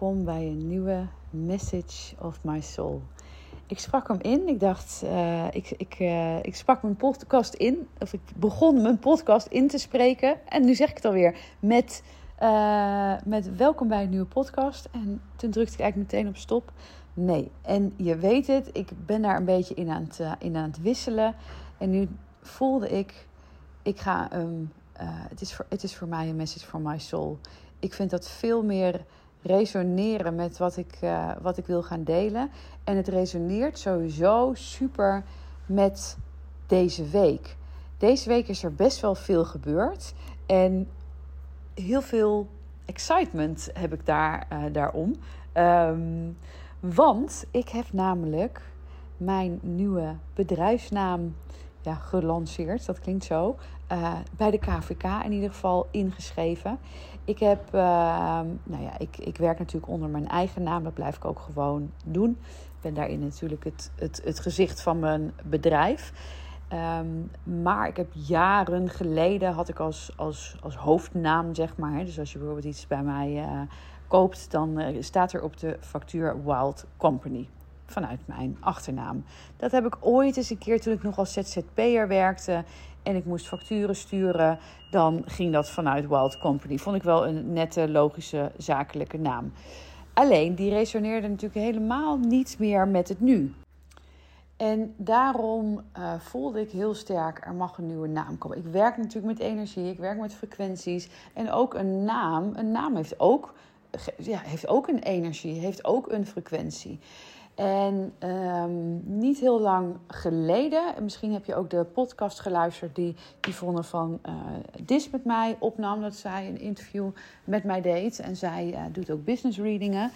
welkom bij een nieuwe Message of My Soul. Ik sprak hem in. Ik dacht, uh, ik, ik, uh, ik sprak mijn podcast in. Of ik begon mijn podcast in te spreken. En nu zeg ik het alweer met, uh, met welkom bij een nieuwe podcast. En toen drukte ik eigenlijk meteen op stop. Nee, en je weet het, ik ben daar een beetje in aan het, in aan het wisselen. En nu voelde ik, ik ga um, het, is voor, het is voor mij een message from my soul. Ik vind dat veel meer resoneren met wat ik, uh, wat ik wil gaan delen. En het resoneert sowieso super met deze week. Deze week is er best wel veel gebeurd. En heel veel excitement heb ik daar, uh, daarom. Um, want ik heb namelijk mijn nieuwe bedrijfsnaam ja, gelanceerd. Dat klinkt zo. Uh, bij de KVK in ieder geval ingeschreven. Ik heb, uh, nou ja, ik, ik werk natuurlijk onder mijn eigen naam. Dat blijf ik ook gewoon doen. Ik ben daarin natuurlijk het, het, het gezicht van mijn bedrijf. Um, maar ik heb jaren geleden had ik als, als, als hoofdnaam, zeg maar. Dus als je bijvoorbeeld iets bij mij uh, koopt, dan uh, staat er op de factuur Wild Company vanuit mijn achternaam. Dat heb ik ooit eens een keer toen ik nog als ZZP'er werkte en ik moest facturen sturen, dan ging dat vanuit Wild Company. Vond ik wel een nette, logische, zakelijke naam. Alleen, die resoneerde natuurlijk helemaal niet meer met het nu. En daarom uh, voelde ik heel sterk, er mag een nieuwe naam komen. Ik werk natuurlijk met energie, ik werk met frequenties. En ook een naam, een naam heeft ook, ja, heeft ook een energie, heeft ook een frequentie. En um, niet heel lang geleden, misschien heb je ook de podcast geluisterd die Yvonne van uh, Dis met mij opnam. Dat zij een interview met mij deed. En zij uh, doet ook business readingen.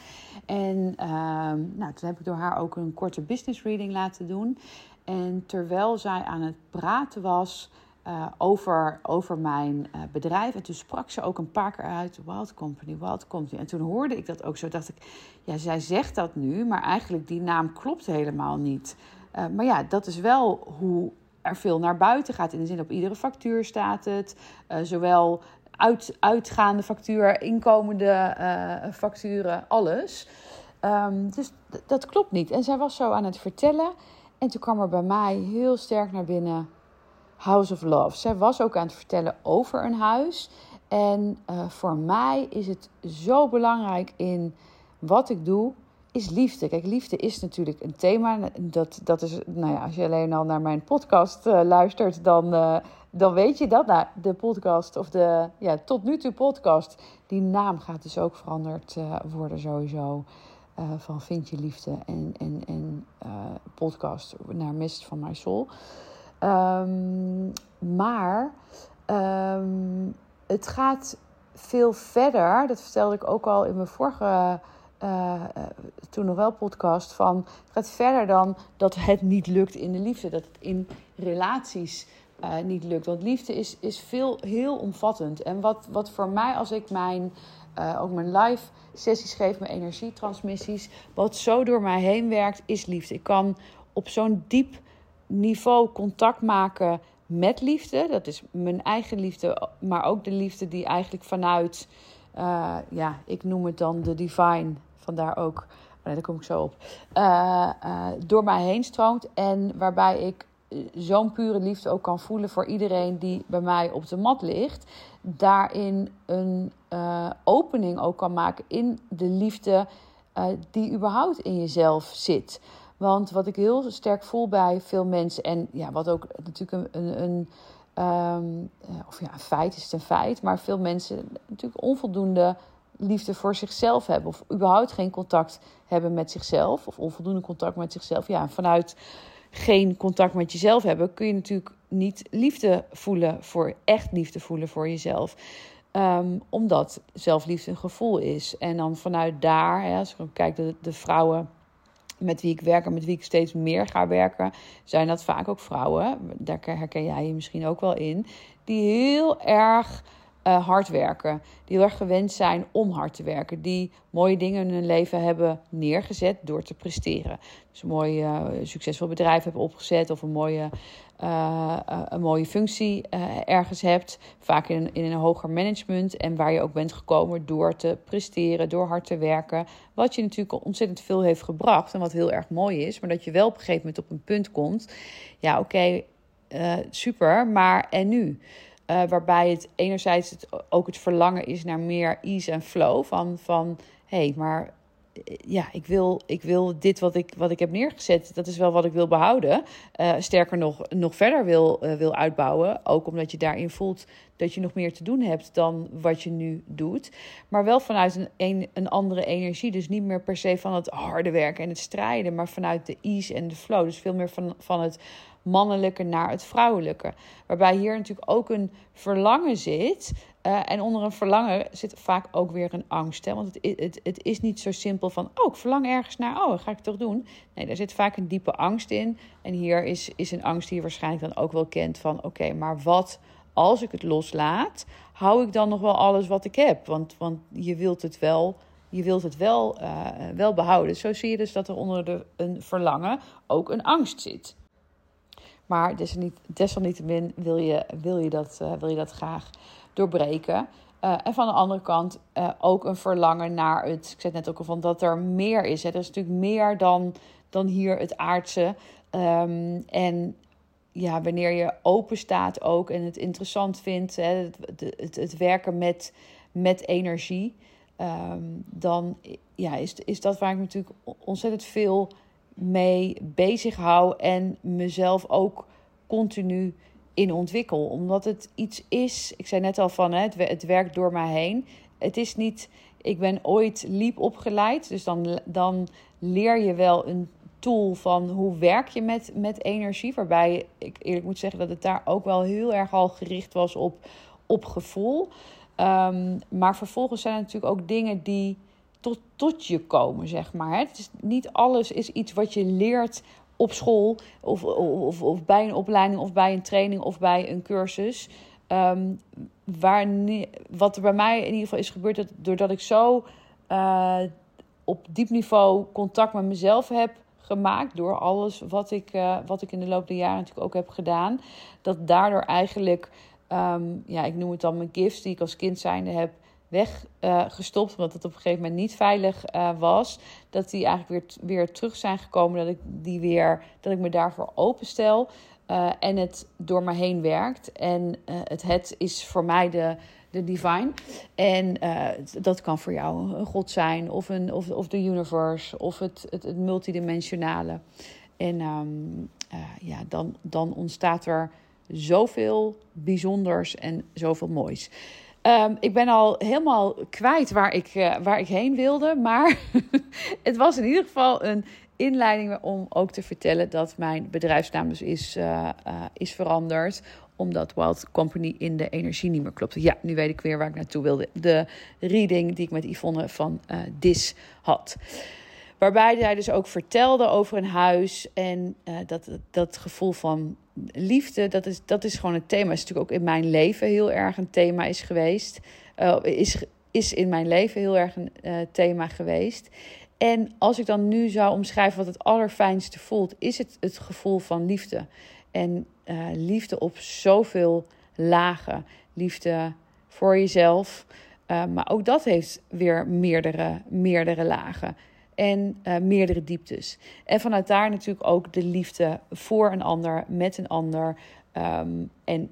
En um, nou, toen heb ik door haar ook een korte business reading laten doen. En terwijl zij aan het praten was, uh, over, over mijn uh, bedrijf. En toen sprak ze ook een paar keer uit: Wild Company, Wild Company. En toen hoorde ik dat ook zo. Dacht ik: ja, zij zegt dat nu, maar eigenlijk die naam klopt helemaal niet. Uh, maar ja, dat is wel hoe er veel naar buiten gaat. In de zin op iedere factuur staat het. zowel uit, uitgaande factuur, inkomende facturen, alles. Um, dus dat klopt niet. En zij was zo aan het vertellen. En toen kwam er bij mij heel sterk naar binnen House of Love. Zij was ook aan het vertellen over een huis. En uh, voor mij is het zo belangrijk in wat ik doe, is liefde. Kijk, liefde is natuurlijk een thema. Dat, dat is, nou ja, als je alleen al naar mijn podcast uh, luistert, dan, uh, dan weet je dat. Nou, de podcast, of de ja, tot nu toe podcast, die naam gaat dus ook veranderd worden sowieso. van Vind je liefde en, en, en podcast naar Mist van My Soul. Um, maar um, het gaat veel verder. Dat vertelde ik ook al in mijn vorige, uh, toen nog wel podcast. Van, het gaat verder dan dat het niet lukt in de liefde. Dat het in relaties uh, niet lukt. Want liefde is, is veel, heel omvattend. En wat, wat voor mij, als ik mijn, ook mijn live sessies geef, mijn energietransmissies, wat zo door mij heen werkt, is liefde. Ik kan op zo'n diep niveau contact maken met liefde. Dat is mijn eigen liefde, maar ook de liefde die eigenlijk vanuit, uh, ja, ik noem het dan de divine, vandaar ook, oh daar kom ik zo op, uh, uh, door mij heen stroomt. En waarbij ik zo'n pure liefde ook kan voelen voor iedereen die bij mij op de mat ligt. Daarin een opening ook kan maken in de liefde die überhaupt in jezelf zit. Want wat ik heel sterk voel bij veel mensen, en ja, wat ook natuurlijk een, een, een um, of ja, een feit is het een feit, maar veel mensen natuurlijk onvoldoende liefde voor zichzelf hebben, of überhaupt geen contact hebben met zichzelf, of onvoldoende contact met zichzelf. Ja, vanuit geen contact met jezelf hebben, kun je natuurlijk niet liefde voelen voor echt liefde voelen voor jezelf. Um, omdat zelfliefde een gevoel is. En dan vanuit daar, hè, als ik kijk de, de vrouwen met wie ik werk en met wie ik steeds meer ga werken, zijn dat vaak ook vrouwen. Daar herken jij je misschien ook wel in. Die heel erg uh, hard werken. Die heel erg gewend zijn om hard te werken. Die mooie dingen in hun leven hebben neergezet door te presteren. Dus een mooi uh, succesvol bedrijf hebben opgezet of een mooie, uh, een mooie functie ergens hebt. Vaak in, in een hoger management. En waar je ook bent gekomen door te presteren, door hard te werken. Wat je natuurlijk ontzettend veel heeft gebracht en wat heel erg mooi is. Maar dat je wel op een gegeven moment op een punt komt. Ja, oké, super, maar en nu? Uh, waarbij het enerzijds het, ook het verlangen is naar meer ease en flow. Van, van hé, hey, maar eh, ja, ik wil, ik wil dit wat ik, wat ik heb neergezet, dat is wel wat ik wil behouden. Uh, sterker nog, nog verder wil, wil uitbouwen. Ook omdat je daarin voelt dat je nog meer te doen hebt dan wat je nu doet. Maar wel vanuit een, een, een andere energie. Dus niet meer per se van het harde werken en het strijden, maar vanuit de ease en de flow. Dus veel meer van, van het mannelijke naar het vrouwelijke. Waarbij hier natuurlijk ook een verlangen zit. Uh, en onder een verlangen zit vaak ook weer een angst. Hè? Want het, het, het is niet zo simpel van, oh, ik verlang ergens naar, oh, dat ga ik toch doen. Nee, daar zit vaak een diepe angst in. En hier is, is een angst die je waarschijnlijk dan ook wel kent van, oké, maar wat als ik het loslaat, hou ik dan nog wel alles wat ik heb? Want, want je wilt het wel je wilt het wel, uh, wel behouden. Zo zie je dus dat er onder de, een verlangen ook een angst zit. Maar desalniettemin wil je, wil je, dat, uh, wil je dat graag doorbreken. Uh, en van de andere kant uh, ook een verlangen naar het. Ik zei net ook al van dat er meer is. Hè. Er is natuurlijk meer dan, dan hier het aardse. Um, en ja, wanneer je open staat ook en het interessant vindt, hè, het, het, het werken met, met energie, um, dan ja, is, is dat waar ik natuurlijk ontzettend veel mee bezig hou en mezelf ook continu in ontwikkel. Omdat het iets is, ik zei net al van het, werkt door mij heen. Het is niet, ik ben ooit liep opgeleid, dus dan, dan leer je wel een tool van hoe werk je met, met energie. Waarbij ik eerlijk moet zeggen dat het daar ook wel heel erg al gericht was op, op gevoel. Um, maar vervolgens zijn er natuurlijk ook dingen die tot, tot je komen, zeg maar. Het is, niet alles is iets wat je leert op school of, of, of bij een opleiding of bij een training of bij een cursus. Um, waar, wat er bij mij in ieder geval is gebeurd, dat, doordat ik zo uh, op diep niveau contact met mezelf heb gemaakt door alles wat ik, uh, wat ik in de loop der jaren natuurlijk ook heb gedaan, dat daardoor eigenlijk, um, ja, ik noem het dan mijn gifts die ik als kind zijnde heb weggestopt, uh, omdat het op een gegeven moment niet veilig uh, was. Dat die eigenlijk weer, weer terug zijn gekomen. Dat ik, die weer, dat ik me daarvoor openstel. Uh, en het door me heen werkt. En het het is voor mij de, de divine. En dat kan voor jou een god zijn, of, een, of, of de universe, of het, het, multidimensionale. En um, ja, dan, dan ontstaat er zoveel bijzonders en zoveel moois. Um, ik ben al helemaal kwijt waar ik, uh, waar ik heen wilde. Maar het was in ieder geval een inleiding om ook te vertellen dat mijn bedrijfsnaam dus is, uh, uh, is veranderd. Omdat Wild Company in de energie niet meer klopte. Ja, nu weet ik weer waar ik naartoe wilde. De reading die ik met Yvonne van DIS had. Waarbij zij dus ook vertelde over een huis en dat, dat gevoel van liefde, dat is, dat is gewoon een thema. Is natuurlijk ook in mijn leven heel erg een thema is geweest. Uh, is, is in mijn leven heel erg een uh, thema geweest. En als ik dan nu zou omschrijven wat het allerfijnste voelt, is het het gevoel van liefde. En liefde op zoveel lagen. Liefde voor jezelf. maar ook dat heeft weer meerdere, meerdere lagen en uh, meerdere dieptes. En vanuit daar natuurlijk ook de liefde voor een ander, met een ander um, en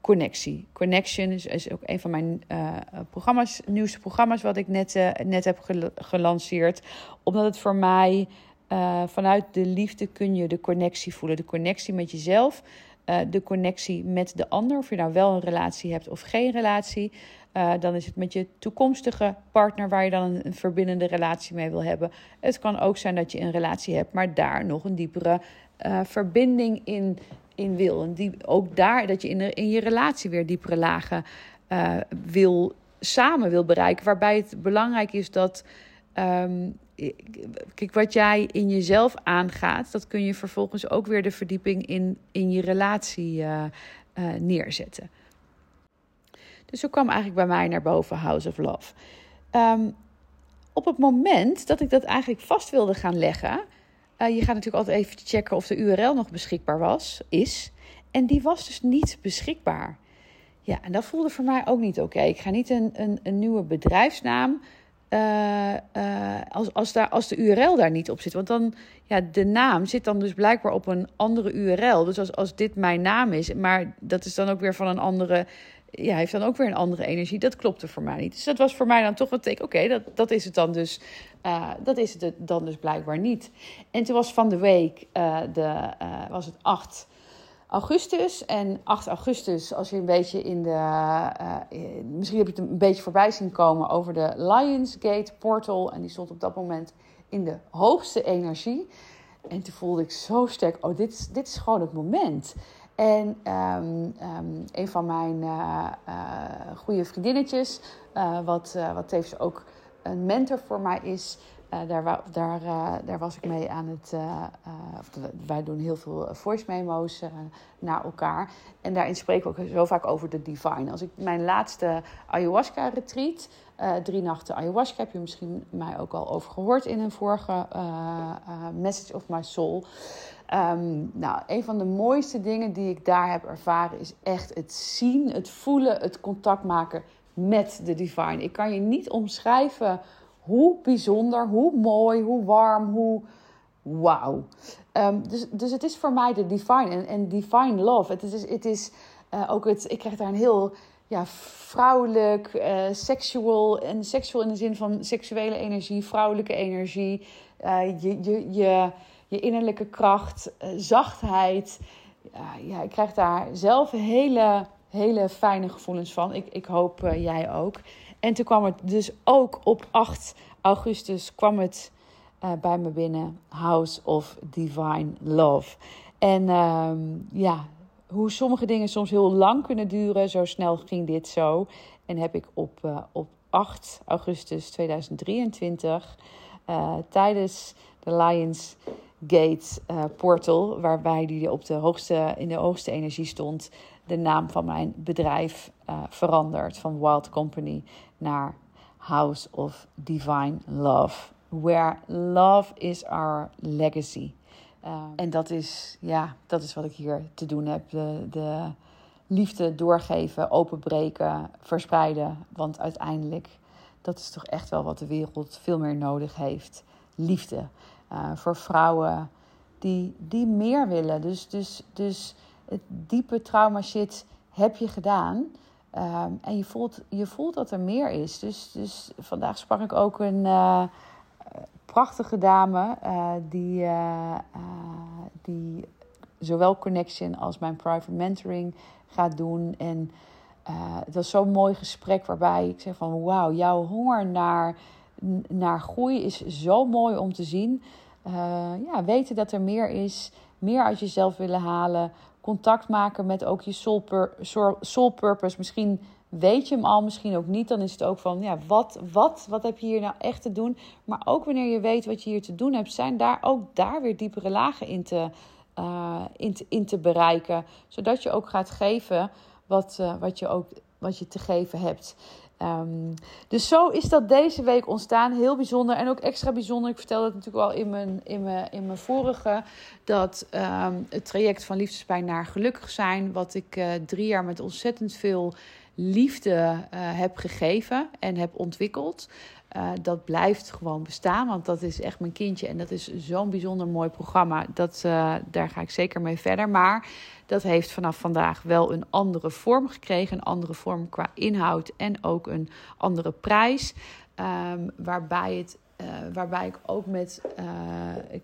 connectie. Connection is, ook een van mijn uh, programma's, nieuwste programma's, wat ik net, uh, net heb gelanceerd. Omdat het voor mij vanuit de liefde kun je de connectie voelen. De connectie met jezelf, de connectie met de ander. Of je nou wel een relatie hebt of geen relatie. Uh, dan is het met je toekomstige partner waar je dan een, verbindende relatie mee wil hebben. Het kan ook zijn dat je een relatie hebt, maar daar nog een diepere uh, verbinding in, in wil. En die, ook daar dat je in, in je relatie weer diepere lagen uh, wil, samen wil bereiken. Waarbij het belangrijk is dat. Um, kijk, wat jij in jezelf aangaat, dat kun je vervolgens ook weer de verdieping in, in je relatie neerzetten. Dus zo kwam eigenlijk bij mij naar boven House of Love. Ehm, op het moment dat ik dat eigenlijk vast wilde gaan leggen, uh, je gaat natuurlijk altijd even checken of de URL nog beschikbaar was, is. En die was dus niet beschikbaar. Ja, en dat voelde voor mij ook niet oké. Ik ga niet een, een, een nieuwe bedrijfsnaam uh, uh, als, als, daar, als de URL daar niet op zit. Want dan, ja, de naam zit dan dus blijkbaar op een andere URL. Dus als, als dit mijn naam is, maar dat is dan ook weer van een andere, ja, heeft dan ook weer een andere energie. Dat klopte voor mij niet. Dus dat was voor mij dan toch een teken, oké, dat, dat is het dan dus, uh, dat is het dan dus blijkbaar niet. En toen was van de week, de, was het 8 augustus. En 8 augustus, als je een beetje in de. Misschien heb je het een beetje voorbij zien komen over de Lionsgate Portal. En die stond op dat moment in de hoogste energie. En toen voelde ik zo sterk: oh, dit dit is gewoon het moment. En um, um, een van mijn uh, goede vriendinnetjes, wat, wat tevens ook een mentor voor mij is, daar, daar, daar was ik mee aan het. Wij doen heel veel voice memo's naar elkaar. En daarin spreken we ook zo vaak over de divine. Als ik mijn laatste ayahuasca retreat, drie nachten ayahuasca, heb je misschien mij ook al over gehoord in een vorige Message of My Soul. Um, nou, een van de mooiste dingen die ik daar heb ervaren is echt het zien, het voelen, het contact maken met de divine. Ik kan je niet omschrijven hoe bijzonder, hoe mooi, hoe warm, hoe wauw. Um, dus, dus het is voor mij de divine en, divine love. Het is, het is ook het, ik krijg daar een heel ja, vrouwelijk, uh, seksual en seksual in de zin van seksuele energie, vrouwelijke energie, uh, je, je, je, je innerlijke kracht, zachtheid. ja, ik krijg daar zelf hele, hele fijne gevoelens van. Ik, ik hoop jij ook. En toen kwam het dus ook op 8 augustus kwam het bij me binnen. House of Divine Love. En uh, ja, hoe sommige dingen soms heel lang kunnen duren, zo snel ging dit zo. En heb ik op, uh, op 8 augustus 2023 uh, tijdens de Lions Gate portal, waarbij die op de hoogste, in de hoogste energie stond, de naam van mijn bedrijf veranderd van Wild Company naar House of Divine Love. Where love is our legacy. En dat is, ja, dat is wat ik hier te doen heb. De, de liefde doorgeven, openbreken, verspreiden. Want uiteindelijk, dat is toch echt wel wat de wereld veel meer nodig heeft. Liefde. Uh, voor vrouwen die, die meer willen. Dus, dus, dus het diepe trauma shit heb je gedaan. Um, en je voelt, je voelt dat er meer is. Dus, dus vandaag sprak ik ook een uh, prachtige dame uh, die, die zowel Connection als mijn private mentoring gaat doen. En het was zo'n mooi gesprek waarbij ik zeg van wauw, jouw honger naar, naar groei is zo mooi om te zien. ja, weten dat er meer is, meer uit jezelf willen halen contact maken met ook je soul, pur soul purpose. Misschien weet je hem al, misschien ook niet. Dan is het ook van, ja, wat, wat, wat heb je hier nou echt te doen? Maar ook wanneer je weet wat je hier te doen hebt, zijn daar ook daar weer diepere lagen in te, uh, in te, in te bereiken. Zodat je ook gaat geven wat, uh, wat, je ook, wat je te geven hebt. Um, dus zo is dat deze week ontstaan. Heel bijzonder en ook extra bijzonder. Ik vertelde het natuurlijk al in mijn, in mijn, in mijn vorige. Dat um, het traject van liefdespijn naar gelukkig zijn. Wat ik uh, drie jaar met ontzettend veel liefde uh, heb gegeven en heb ontwikkeld. Uh, dat blijft gewoon bestaan, want dat is echt mijn kindje. En dat is zo'n bijzonder mooi programma. Dat, uh, daar ga ik zeker mee verder. Maar dat heeft vanaf vandaag wel een andere vorm gekregen. Een andere vorm qua inhoud en ook een andere prijs. Um, waarbij, het, waarbij ik ook met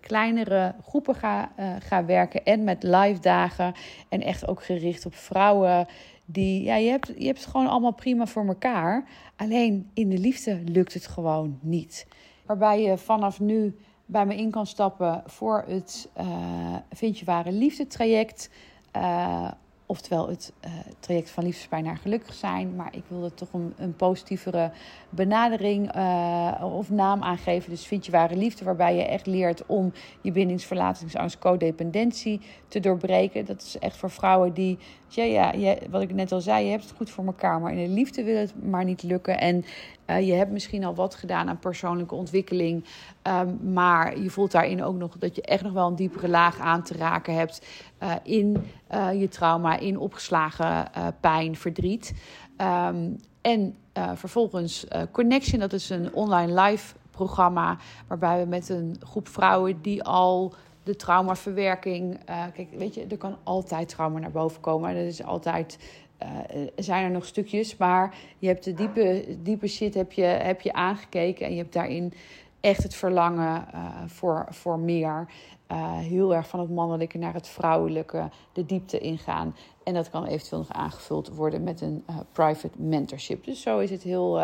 kleinere groepen ga, ga werken. En met live dagen. En echt ook gericht op vrouwen die, ja, je hebt, je hebt het gewoon allemaal prima voor elkaar. Alleen in de liefde lukt het gewoon niet. Waarbij je vanaf nu bij me in kan stappen voor het uh, Vind je ware liefde traject. Uh, Oftewel het uh, traject van liefdespijn naar gelukkig zijn. Maar ik wilde toch een, een positievere benadering uh, of naam aangeven. Dus vind je ware liefde, waarbij je echt leert om je bindingsverlatingsangst, codependentie te doorbreken. Dat is echt voor vrouwen die, ja, ja, wat ik net al zei, je hebt het goed voor elkaar. Maar in de liefde wil het maar niet lukken. En uh, je hebt misschien al wat gedaan aan persoonlijke ontwikkeling. Um, maar je voelt daarin ook nog dat je echt nog wel een diepere laag aan te raken hebt. Uh, in uh, je trauma, in opgeslagen pijn, verdriet. Um, en vervolgens Connection, dat is een online live programma. Waarbij we met een groep vrouwen die al de traumaverwerking. kijk, weet je, er kan altijd trauma naar boven komen. Dat is altijd uh, zijn er nog stukjes, maar je hebt de diepe, diepe shit heb je, heb je aangekeken en je hebt daarin echt het verlangen uh, voor, voor meer. Uh, heel erg van het mannelijke naar het vrouwelijke, de diepte ingaan. En dat kan eventueel nog aangevuld worden met een private mentorship. Dus zo is het heel,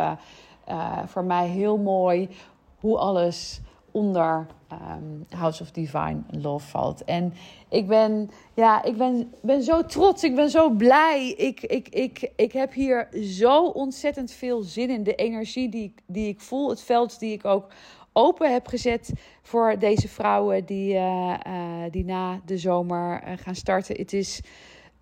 voor mij heel mooi hoe alles onder um, House of Divine Love valt. En ik ben, ja, ik ben, ben zo trots, ik ben zo blij. Ik, ik, ik, ik heb hier zo ontzettend veel zin in. De energie die, die ik voel, het veld die ik ook open heb gezet voor deze vrouwen die, uh, uh, die na de zomer uh, gaan starten. Het is,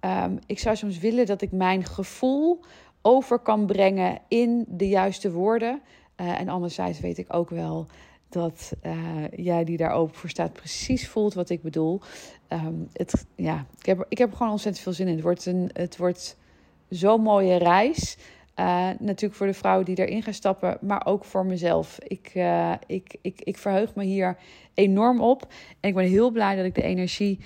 um, ik zou soms willen dat ik mijn gevoel over kan brengen in de juiste woorden. en anderzijds weet ik ook wel dat uh, jij die daar open voor staat precies voelt wat ik bedoel. Um, het, ja, ik, heb, ik heb er gewoon ontzettend veel zin in. Het wordt, een, het wordt zo'n mooie reis. Uh, natuurlijk voor de vrouwen die erin gaan stappen, maar ook voor mezelf. Ik, uh, ik, ik, ik verheug me hier enorm op. En ik ben heel blij dat ik de energie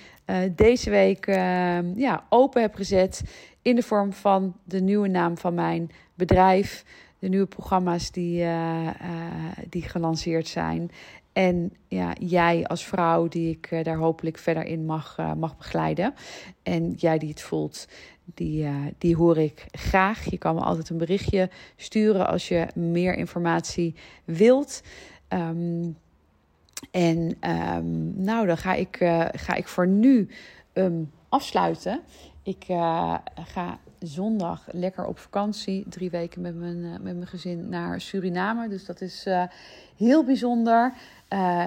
deze week ehm, ja, open heb gezet. In de vorm van de nieuwe naam van mijn bedrijf de nieuwe programma's die, uh, uh, die gelanceerd zijn. En ja, jij als vrouw die ik uh, daar hopelijk verder in mag, mag begeleiden. En jij die het voelt, die, die hoor ik graag. Je kan me altijd een berichtje sturen als je meer informatie wilt. Um, en um, nou, dan ga ik, ga ik voor nu um, afsluiten. Ik ga zondag lekker op vakantie. Drie weken met mijn, uh, met mijn gezin naar Suriname. Dus dat is uh, heel bijzonder.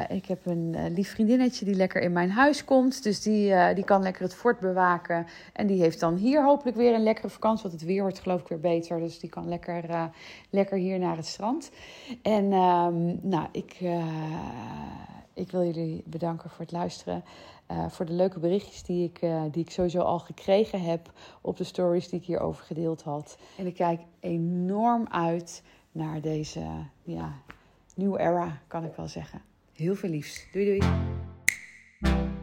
Ik heb een lief vriendinnetje die lekker in mijn huis komt. Dus die, die kan lekker het fort bewaken. En die heeft dan hier hopelijk weer een lekkere vakantie. Want het weer wordt geloof ik weer beter. Dus die kan lekker, lekker hier naar het strand. En um, nou, ik, ik wil jullie bedanken voor het luisteren. Uh, voor de leuke berichtjes die ik, uh, die ik sowieso al gekregen heb op de stories die ik hierover gedeeld had. En ik kijk enorm uit naar deze ja, nieuwe era, kan ik wel zeggen. Heel veel liefs. Doei doei.